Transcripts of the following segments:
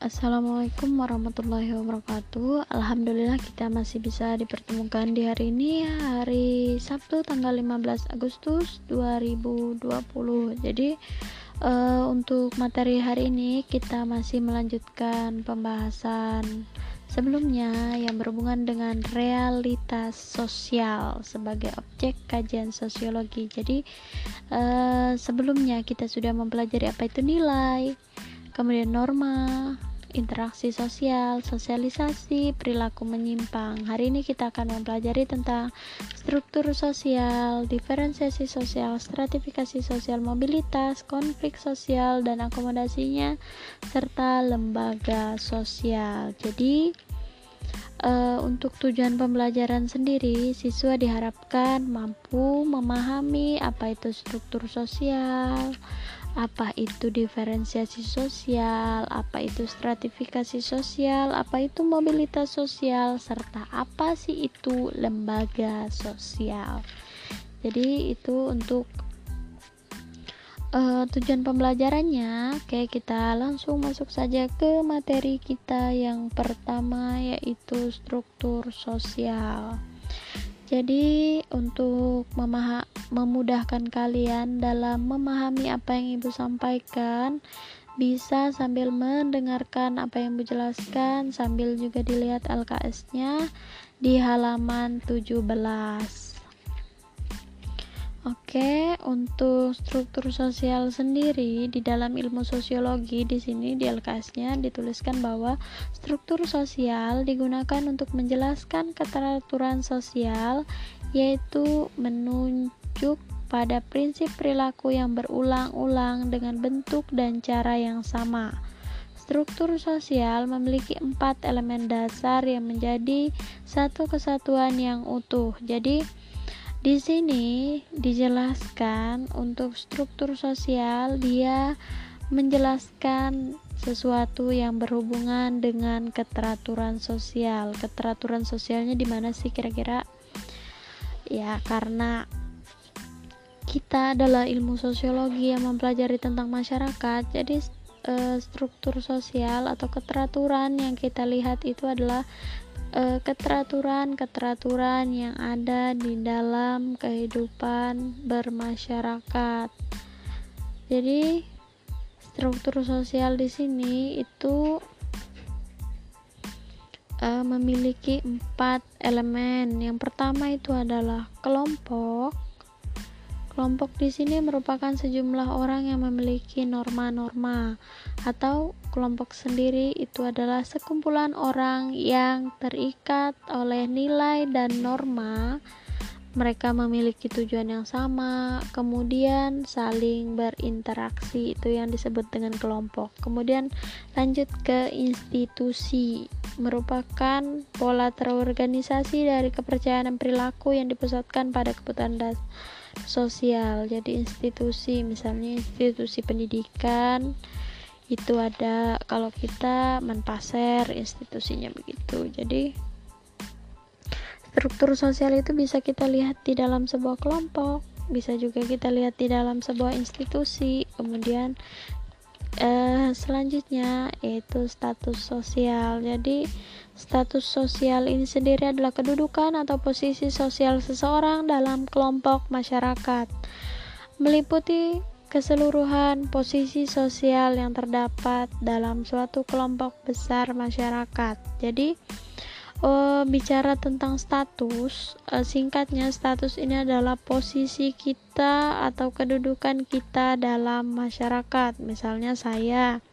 Assalamualaikum warahmatullahi wabarakatuh. Alhamdulillah kita masih bisa dipertemukan di hari ini Hari Sabtu tanggal 15 Agustus 2020 Jadi uh, untuk materi hari ini kita masih melanjutkan pembahasan sebelumnya yang berhubungan dengan realitas sosial sebagai objek kajian sosiologi. Jadi uh, sebelumnya kita sudah mempelajari apa itu nilai kemudian norma, interaksi sosial, sosialisasi, perilaku menyimpang. Hari ini kita akan mempelajari tentang struktur sosial, diferensiasi sosial, stratifikasi sosial, mobilitas, konflik sosial dan akomodasinya serta lembaga sosial. Jadi uh, untuk tujuan pembelajaran sendiri, siswa diharapkan mampu memahami apa itu struktur sosial, apa itu diferensiasi sosial, apa itu stratifikasi sosial, apa itu mobilitas sosial, serta apa sih itu lembaga sosial. Jadi itu untuk uh, tujuan pembelajarannya. Oke, kita langsung masuk saja ke materi kita yang pertama yaitu struktur sosial. Jadi untuk memudahkan kalian dalam memahami apa yang Ibu sampaikan, bisa sambil mendengarkan apa yang Ibu jelaskan sambil juga dilihat LKS-nya di halaman 17. Oke, untuk struktur sosial sendiri di dalam ilmu sosiologi di sini di LKS-nya dituliskan bahwa struktur sosial digunakan untuk menjelaskan keteraturan sosial yaitu menunjuk pada prinsip perilaku yang berulang-ulang dengan bentuk dan cara yang sama. Struktur sosial memiliki empat elemen dasar yang menjadi satu kesatuan yang utuh. Jadi, di sini dijelaskan untuk struktur sosial dia menjelaskan sesuatu yang berhubungan dengan keteraturan sosial. Keteraturan sosialnya di mana sih kira-kira? Ya, karena kita adalah ilmu sosiologi yang mempelajari tentang masyarakat. Jadi e, struktur sosial atau keteraturan yang kita lihat itu adalah keteraturan-keteraturan yang ada di dalam kehidupan bermasyarakat. Jadi struktur sosial di sini itu uh, memiliki empat elemen. Yang pertama itu adalah kelompok. Kelompok di sini merupakan sejumlah orang yang memiliki norma-norma atau kelompok sendiri itu adalah sekumpulan orang yang terikat oleh nilai dan norma. Mereka memiliki tujuan yang sama, kemudian saling berinteraksi, itu yang disebut dengan kelompok. Kemudian lanjut ke institusi, merupakan pola terorganisasi dari kepercayaan dan perilaku yang dipusatkan pada kebutuhan sosial. Jadi institusi, misalnya institusi pendidikan, itu ada kalau kita menpaser institusinya begitu jadi struktur sosial itu bisa kita lihat di dalam sebuah kelompok bisa juga kita lihat di dalam sebuah institusi. Kemudian eh, selanjutnya yaitu status sosial. Jadi status sosial ini sendiri adalah kedudukan atau posisi sosial seseorang dalam kelompok masyarakat. Meliputi keseluruhan posisi sosial yang terdapat dalam suatu kelompok besar masyarakat. Jadi, uh, bicara tentang status, uh, singkatnya status ini adalah posisi kita atau kedudukan kita dalam masyarakat. Misalnya saya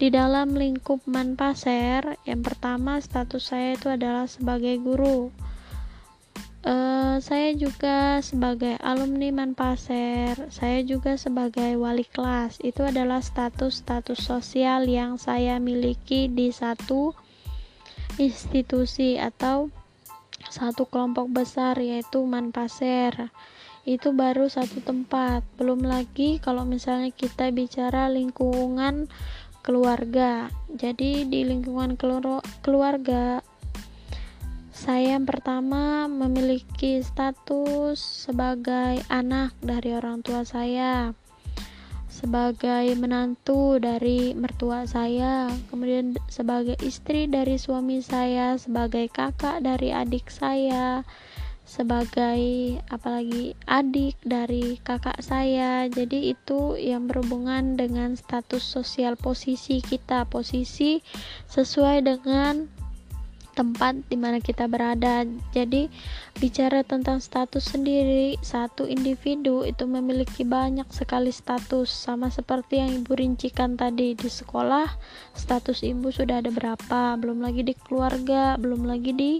di dalam lingkup Manpaser, yang pertama status saya itu adalah sebagai guru. Uh, saya juga sebagai alumni Manpaser, saya juga sebagai wali kelas. Itu adalah status-status sosial yang saya miliki di satu institusi atau satu kelompok besar yaitu Manpaser. Itu baru satu tempat. Belum lagi kalau misalnya kita bicara lingkungan keluarga. Jadi di lingkungan keluarga saya yang pertama memiliki status sebagai anak dari orang tua saya. Sebagai menantu dari mertua saya, kemudian sebagai istri dari suami saya, sebagai kakak dari adik saya, sebagai apalagi adik dari kakak saya. Jadi itu yang berhubungan dengan status sosial posisi kita, posisi sesuai dengan tempat di mana kita berada. Jadi, bicara tentang status sendiri, satu individu itu memiliki banyak sekali status, sama seperti yang ibu rincikan tadi di sekolah. Status ibu sudah ada berapa, belum lagi di keluarga, belum lagi di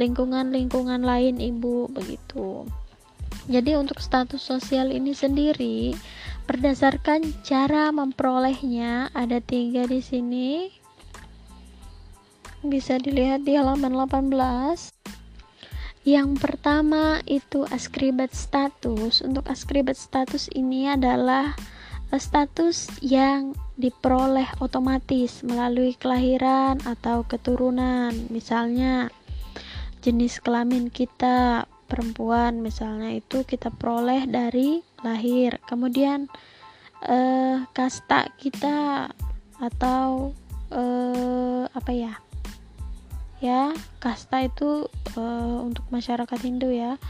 lingkungan-lingkungan lain ibu begitu. Jadi untuk status sosial ini sendiri berdasarkan cara memperolehnya ada tiga di sini bisa dilihat di halaman 18 yang pertama itu askribet status. Untuk askribet status ini adalah eh, status yang diperoleh otomatis melalui kelahiran atau keturunan. Misalnya jenis kelamin kita perempuan misalnya itu kita peroleh dari lahir. Kemudian eh, kasta kita atau eh, apa ya ya kasta itu uh, untuk masyarakat Hindu ya.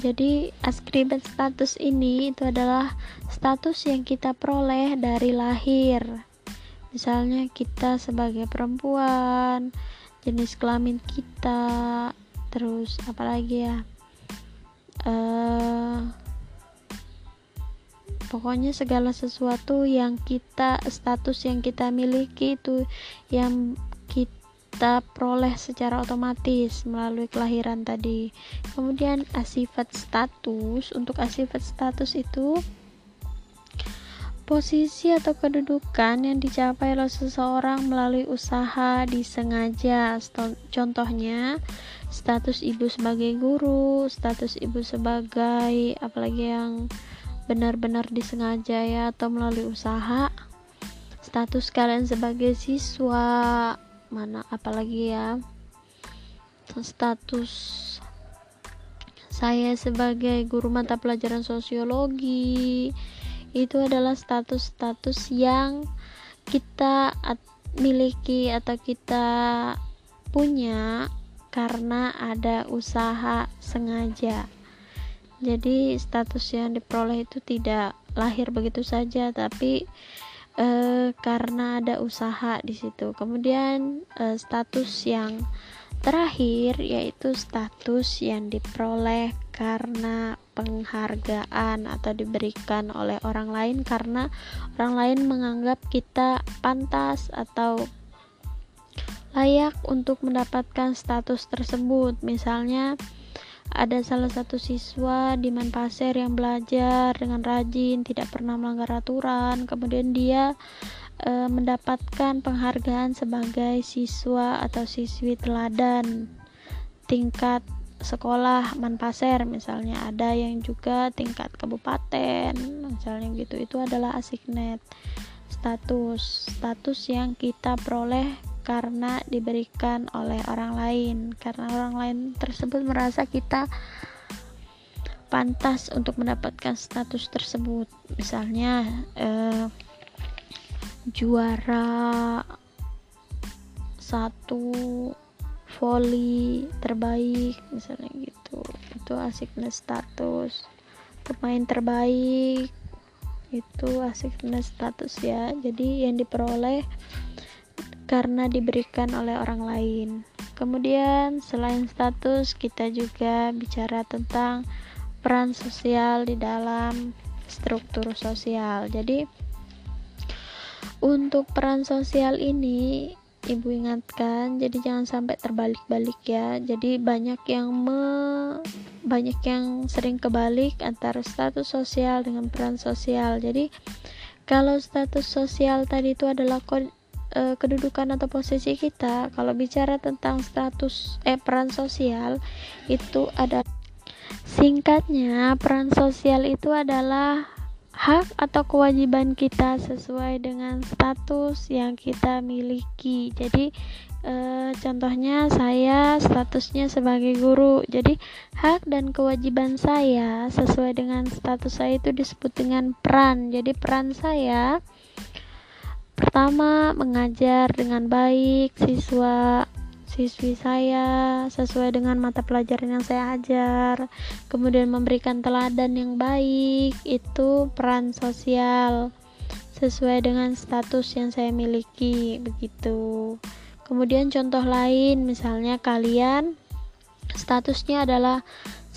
Jadi askribet status ini itu adalah status yang kita peroleh dari lahir. Misalnya kita sebagai perempuan jenis kelamin kita terus apalagi ya? Uh, pokoknya segala sesuatu yang kita status yang kita miliki itu yang kita kita peroleh secara otomatis melalui kelahiran tadi. Kemudian asifat status, untuk asifat status itu posisi atau kedudukan yang dicapai oleh seseorang melalui usaha disengaja. Contohnya, status ibu sebagai guru, status ibu sebagai apalagi yang benar-benar disengaja ya atau melalui usaha. Status kalian sebagai siswa mana apalagi ya? Status saya sebagai guru mata pelajaran sosiologi itu adalah status-status yang kita miliki atau kita punya karena ada usaha sengaja. Jadi status yang diperoleh itu tidak lahir begitu saja tapi uh, karena ada usaha di situ. Kemudian uh, status yang terakhir yaitu status yang diperoleh karena penghargaan atau diberikan oleh orang lain karena orang lain menganggap kita pantas atau layak untuk mendapatkan status tersebut. Misalnya ada salah satu siswa di Manpasir yang belajar dengan rajin, tidak pernah melanggar aturan, kemudian dia e, mendapatkan penghargaan sebagai siswa atau siswi teladan tingkat sekolah Manpasir. Misalnya ada yang juga tingkat kabupaten misalnya gitu. Itu adalah asignet status status yang kita peroleh karena diberikan oleh orang lain. Karena orang lain tersebut merasa kita pantas untuk mendapatkan status tersebut. Misalnya eh, juara satu volley terbaik misalnya gitu. Itu asiknya status pemain terbaik. Itu asiknya status ya. Jadi yang diperoleh karena diberikan oleh orang lain. Kemudian, selain status, kita juga bicara tentang peran sosial di dalam struktur sosial. Jadi, untuk peran sosial ini, ibu ingatkan, jadi jangan sampai terbalik-balik ya. Jadi banyak yang me, banyak yang sering kebalik antara status sosial dengan peran sosial. Jadi kalau status sosial tadi itu adalah e, kedudukan atau posisi kita kalau bicara tentang status eh peran sosial itu ada singkatnya peran sosial itu adalah hak atau kewajiban kita sesuai dengan status yang kita miliki. Jadi e, contohnya saya statusnya sebagai guru. Jadi hak dan kewajiban saya sesuai dengan status saya itu disebut dengan peran. Jadi peran saya pertama mengajar dengan baik siswa siswi saya sesuai dengan mata pelajaran yang saya ajar. Kemudian memberikan teladan yang baik itu peran sosial sesuai dengan status yang saya miliki begitu. Kemudian contoh lain misalnya kalian statusnya adalah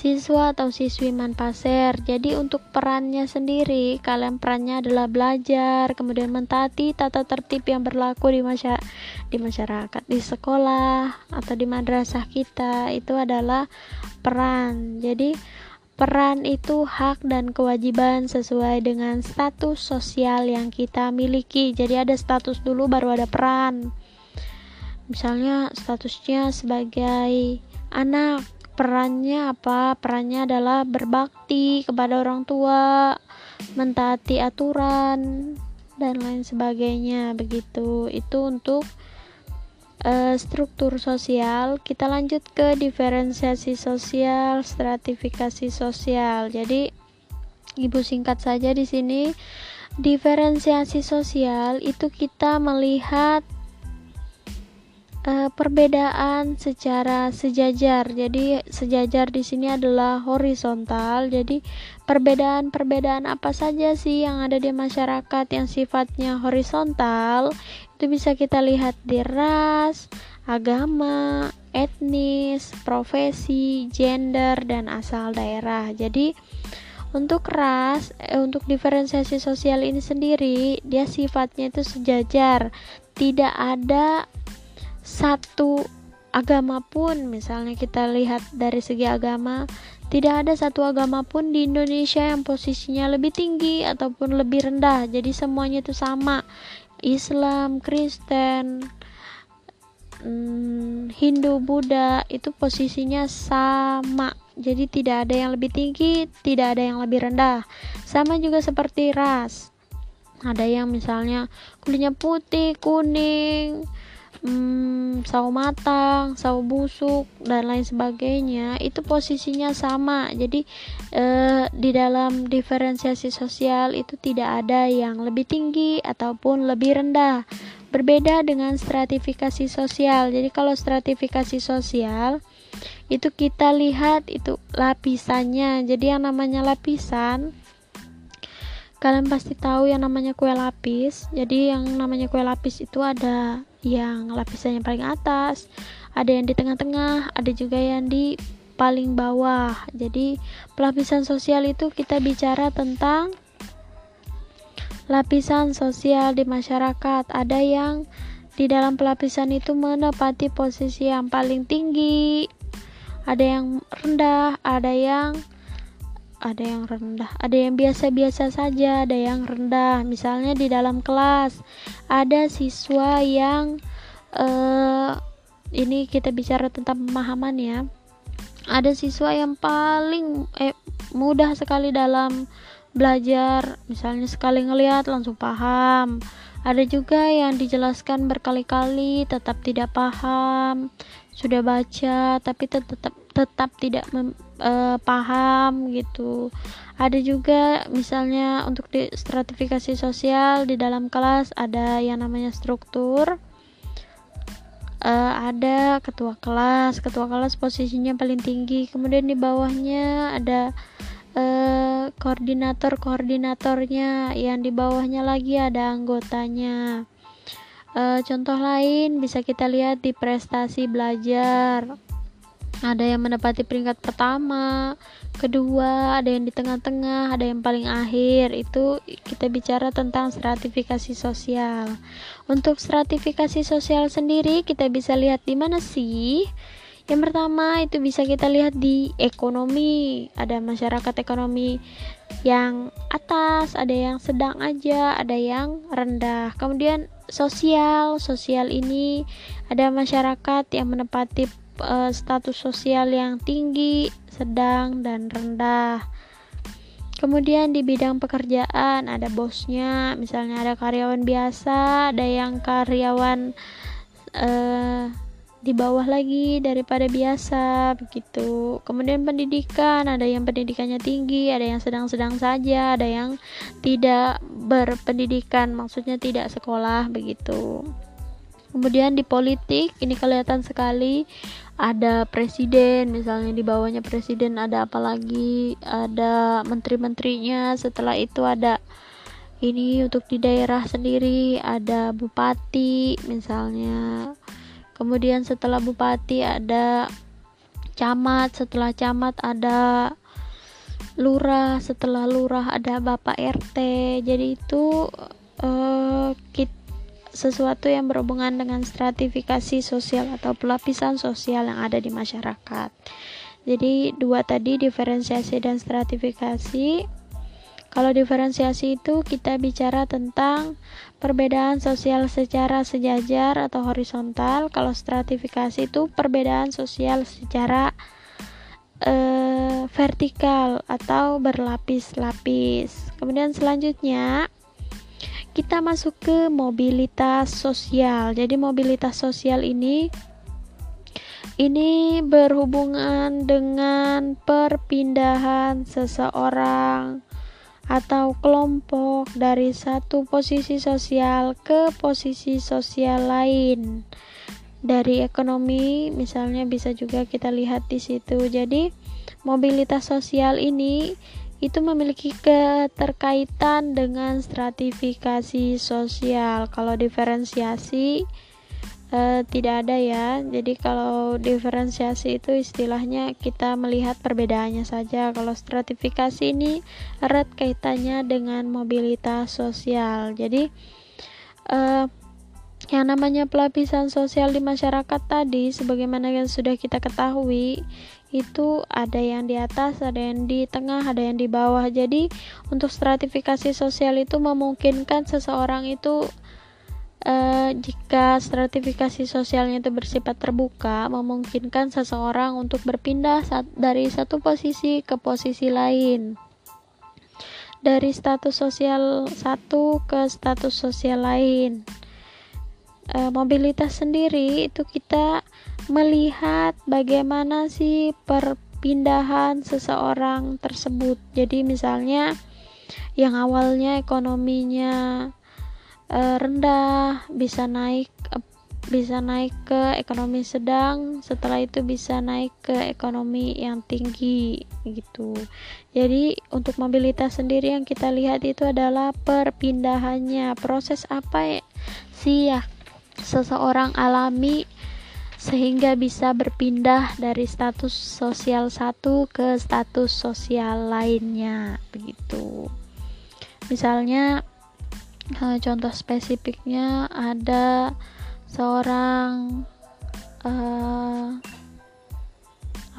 siswa atau siswi Manpaser. Jadi untuk perannya sendiri, kalian perannya adalah belajar, kemudian mentaati tata tertib yang berlaku di masyarakat, di masyarakat, di sekolah atau di madrasah kita. Itu adalah peran. Jadi peran itu hak dan kewajiban sesuai dengan status sosial yang kita miliki. Jadi ada status dulu baru ada peran. Misalnya statusnya sebagai anak perannya apa? Perannya adalah berbakti kepada orang tua mentaati aturan dan lain sebagainya begitu. Itu untuk uh, struktur sosial. Kita lanjut ke diferensiasi sosial stratifikasi sosial. Jadi ibu singkat saja di sini. Diferensiasi sosial itu kita melihat uh, perbedaan secara sejajar. Jadi sejajar di sini adalah horizontal. Jadi perbedaan-perbedaan apa saja sih yang ada di masyarakat yang sifatnya horizontal itu bisa kita lihat di ras, agama, etnis, profesi, gender dan asal daerah. Jadi untuk ras, eh, untuk diferensiasi sosial ini sendiri, dia sifatnya itu sejajar. Tidak ada satu agama pun misalnya kita lihat dari segi agama tidak ada satu agama pun di Indonesia yang posisinya lebih tinggi ataupun lebih rendah. Jadi semuanya itu sama. Islam Kristen hmm, Hindu Buddha itu posisinya sama. Jadi tidak ada yang lebih tinggi tidak ada yang lebih rendah. Sama juga seperti ras. Ada yang misalnya kulitnya putih kuning hmm, sawo matang, sawo busuk dan lain sebagainya itu posisinya sama. Jadi eh, di dalam diferensiasi sosial itu tidak ada yang lebih tinggi ataupun lebih rendah. Berbeda dengan stratifikasi sosial. Jadi kalau stratifikasi sosial itu kita lihat itu lapisannya. Jadi yang namanya lapisan kalian pasti tahu yang namanya kue lapis. Jadi yang namanya kue lapis itu ada yang lapisannya paling atas, ada yang di tengah-tengah, ada juga yang di paling bawah. Jadi pelapisan sosial itu kita bicara tentang lapisan sosial di masyarakat. Ada yang di dalam pelapisan itu menepati posisi yang paling tinggi, ada yang rendah, ada yang ada yang rendah, ada yang biasa-biasa saja, ada yang rendah. Misalnya di dalam kelas ada siswa yang uh, ini kita bicara tentang pemahaman ya. Ada siswa yang paling eh, mudah sekali dalam belajar, misalnya sekali ngelihat langsung paham. Ada juga yang dijelaskan berkali-kali tetap tidak paham, sudah baca tapi tetap tetap tidak mem, uh, paham gitu. Ada juga misalnya untuk di stratifikasi sosial di dalam kelas ada yang namanya struktur. Uh, ada ketua kelas, ketua kelas posisinya paling tinggi. Kemudian di bawahnya ada uh, koordinator koordinatornya, yang di bawahnya lagi ada anggotanya. Uh, contoh lain bisa kita lihat di prestasi belajar ada yang menepati peringkat pertama, kedua, ada yang di tengah-tengah, ada yang paling akhir. Itu kita bicara tentang stratifikasi sosial. Untuk stratifikasi sosial sendiri kita bisa lihat di mana sih? Yang pertama itu bisa kita lihat di ekonomi. Ada masyarakat ekonomi yang atas, ada yang sedang aja, ada yang rendah. Kemudian sosial, sosial ini ada masyarakat yang menepati uh, status sosial yang tinggi, sedang, dan rendah. kemudian di bidang pekerjaan ada bosnya misalnya ada karyawan biasa ada yang karyawan uh, di bawah lagi daripada biasa begitu kemudian pendidikan ada yang pendidikannya tinggi ada yang sedang-sedang saja ada yang tidak berpendidikan maksudnya tidak sekolah begitu kemudian di politik ini kelihatan sekali ada presiden misalnya di bawahnya presiden ada apa lagi ada menteri-menterinya setelah itu ada ini untuk di daerah sendiri ada bupati misalnya. Kemudian setelah bupati ada camat setelah camat ada lurah setelah lurah ada bapak RT jadi itu uh, kit, sesuatu yang berhubungan dengan stratifikasi sosial atau pelapisan sosial yang ada di masyarakat jadi dua tadi diferensiasi dan stratifikasi kalau diferensiasi itu kita bicara tentang perbedaan sosial secara sejajar atau horizontal. Kalau stratifikasi itu perbedaan sosial secara uh, vertikal atau berlapis-lapis. Kemudian selanjutnya kita masuk ke mobilitas sosial. Jadi mobilitas sosial ini ini berhubungan dengan perpindahan seseorang atau kelompok dari satu posisi sosial ke posisi sosial lain. Dari ekonomi misalnya bisa juga kita lihat di situ. Jadi mobilitas sosial ini itu memiliki keterkaitan dengan stratifikasi sosial. Kalau diferensiasi uh, tidak ada ya. Jadi kalau diferensiasi itu istilahnya kita melihat perbedaannya saja. Kalau stratifikasi ini erat kaitannya dengan mobilitas sosial. Jadi uh, yang namanya pelapisan sosial di masyarakat tadi sebagaimana yang sudah kita ketahui itu ada yang di atas, ada yang di tengah, ada yang di bawah. Jadi untuk stratifikasi sosial itu memungkinkan seseorang itu uh, jika stratifikasi sosialnya itu bersifat terbuka, memungkinkan seseorang untuk berpindah saat, dari satu posisi ke posisi lain. Dari status sosial satu ke status sosial lain. Uh, mobilitas sendiri itu kita melihat bagaimana sih perpindahan seseorang tersebut. Jadi misalnya yang awalnya ekonominya uh, rendah bisa naik bisa naik ke ekonomi sedang setelah itu bisa naik ke ekonomi yang tinggi gitu jadi untuk mobilitas sendiri yang kita lihat itu adalah perpindahannya proses apa ya, sih ya seseorang alami sehingga bisa berpindah dari status sosial satu ke status sosial lainnya begitu. Misalnya uh, contoh spesifiknya ada seorang uh,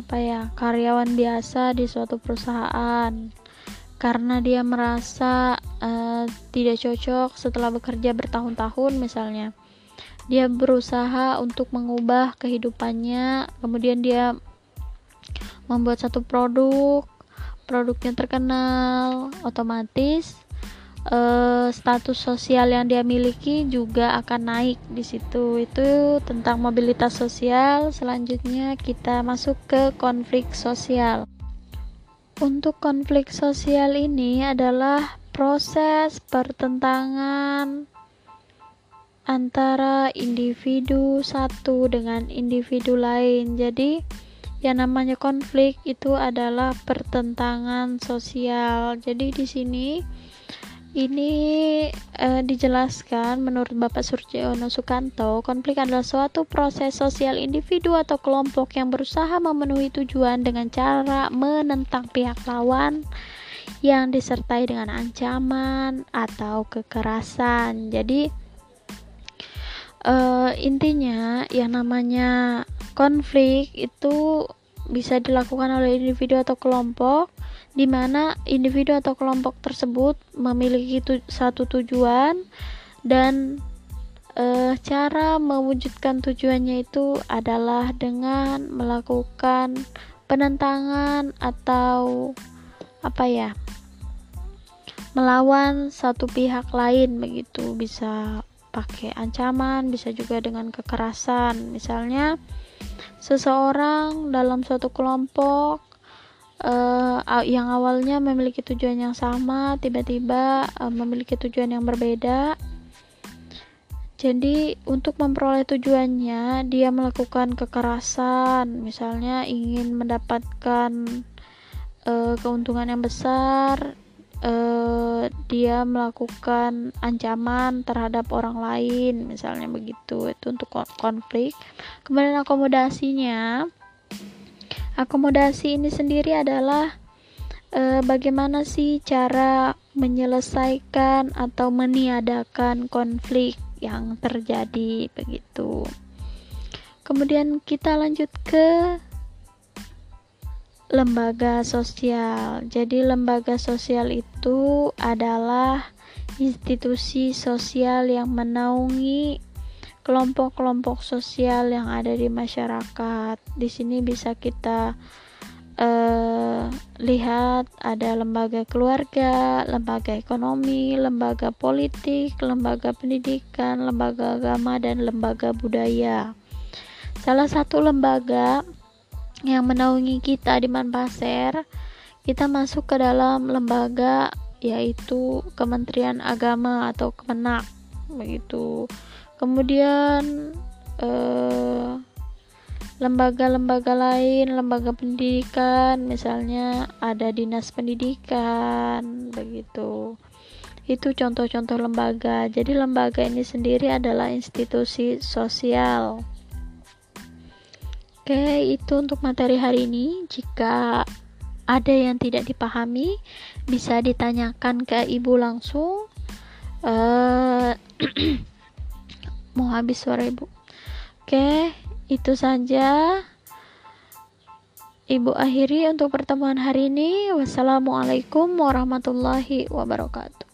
apa ya karyawan biasa di suatu perusahaan. Karena dia merasa uh, tidak cocok setelah bekerja bertahun-tahun misalnya dia berusaha untuk mengubah kehidupannya kemudian dia membuat satu produk produknya terkenal otomatis uh, status sosial yang dia miliki juga akan naik di situ. Itu tentang mobilitas sosial. Selanjutnya kita masuk ke konflik sosial. Untuk konflik sosial ini adalah proses pertentangan antara individu satu dengan individu lain. Jadi, yang namanya konflik itu adalah pertentangan sosial. Jadi di sini ini uh, dijelaskan menurut Bapak Surjono Sukanto, konflik adalah suatu proses sosial individu atau kelompok yang berusaha memenuhi tujuan dengan cara menentang pihak lawan yang disertai dengan ancaman atau kekerasan. Jadi uh, intinya yang namanya konflik itu bisa dilakukan oleh individu atau kelompok di mana individu atau kelompok tersebut memiliki tu satu tujuan dan e, cara mewujudkan tujuannya itu adalah dengan melakukan penentangan atau apa ya melawan satu pihak lain begitu bisa pakai ancaman bisa juga dengan kekerasan. Misalnya seseorang dalam suatu kelompok uh, yang awalnya memiliki tujuan yang sama tiba-tiba uh, memiliki tujuan yang berbeda. Jadi untuk memperoleh tujuannya dia melakukan kekerasan. Misalnya ingin mendapatkan uh, keuntungan yang besar uh, dia melakukan ancaman terhadap orang lain misalnya begitu. Itu untuk konflik. Kemudian akomodasinya. Akomodasi ini sendiri adalah uh, bagaimana sih cara menyelesaikan atau meniadakan konflik yang terjadi begitu. Kemudian kita lanjut ke lembaga sosial. Jadi lembaga sosial itu adalah institusi sosial yang menaungi kelompok-kelompok sosial yang ada di masyarakat. Di sini bisa kita uh, lihat ada lembaga keluarga, lembaga ekonomi, lembaga politik, lembaga pendidikan, lembaga agama, dan lembaga budaya. Salah satu lembaga yang menaungi kita di Manpaser, kita masuk ke dalam lembaga yaitu Kementerian Agama atau Kemenak begitu. Kemudian eh, lembaga-lembaga lain, lembaga pendidikan, misalnya ada dinas pendidikan, begitu. Itu contoh-contoh lembaga. Jadi lembaga ini sendiri adalah institusi sosial. Oke, itu untuk materi hari ini. Jika ada yang tidak dipahami, bisa ditanyakan ke ibu langsung. Uh, mau habis suara ibu. Oke, itu saja Ibu akhiri untuk pertemuan hari ini. Wassalamualaikum warahmatullahi wabarakatuh.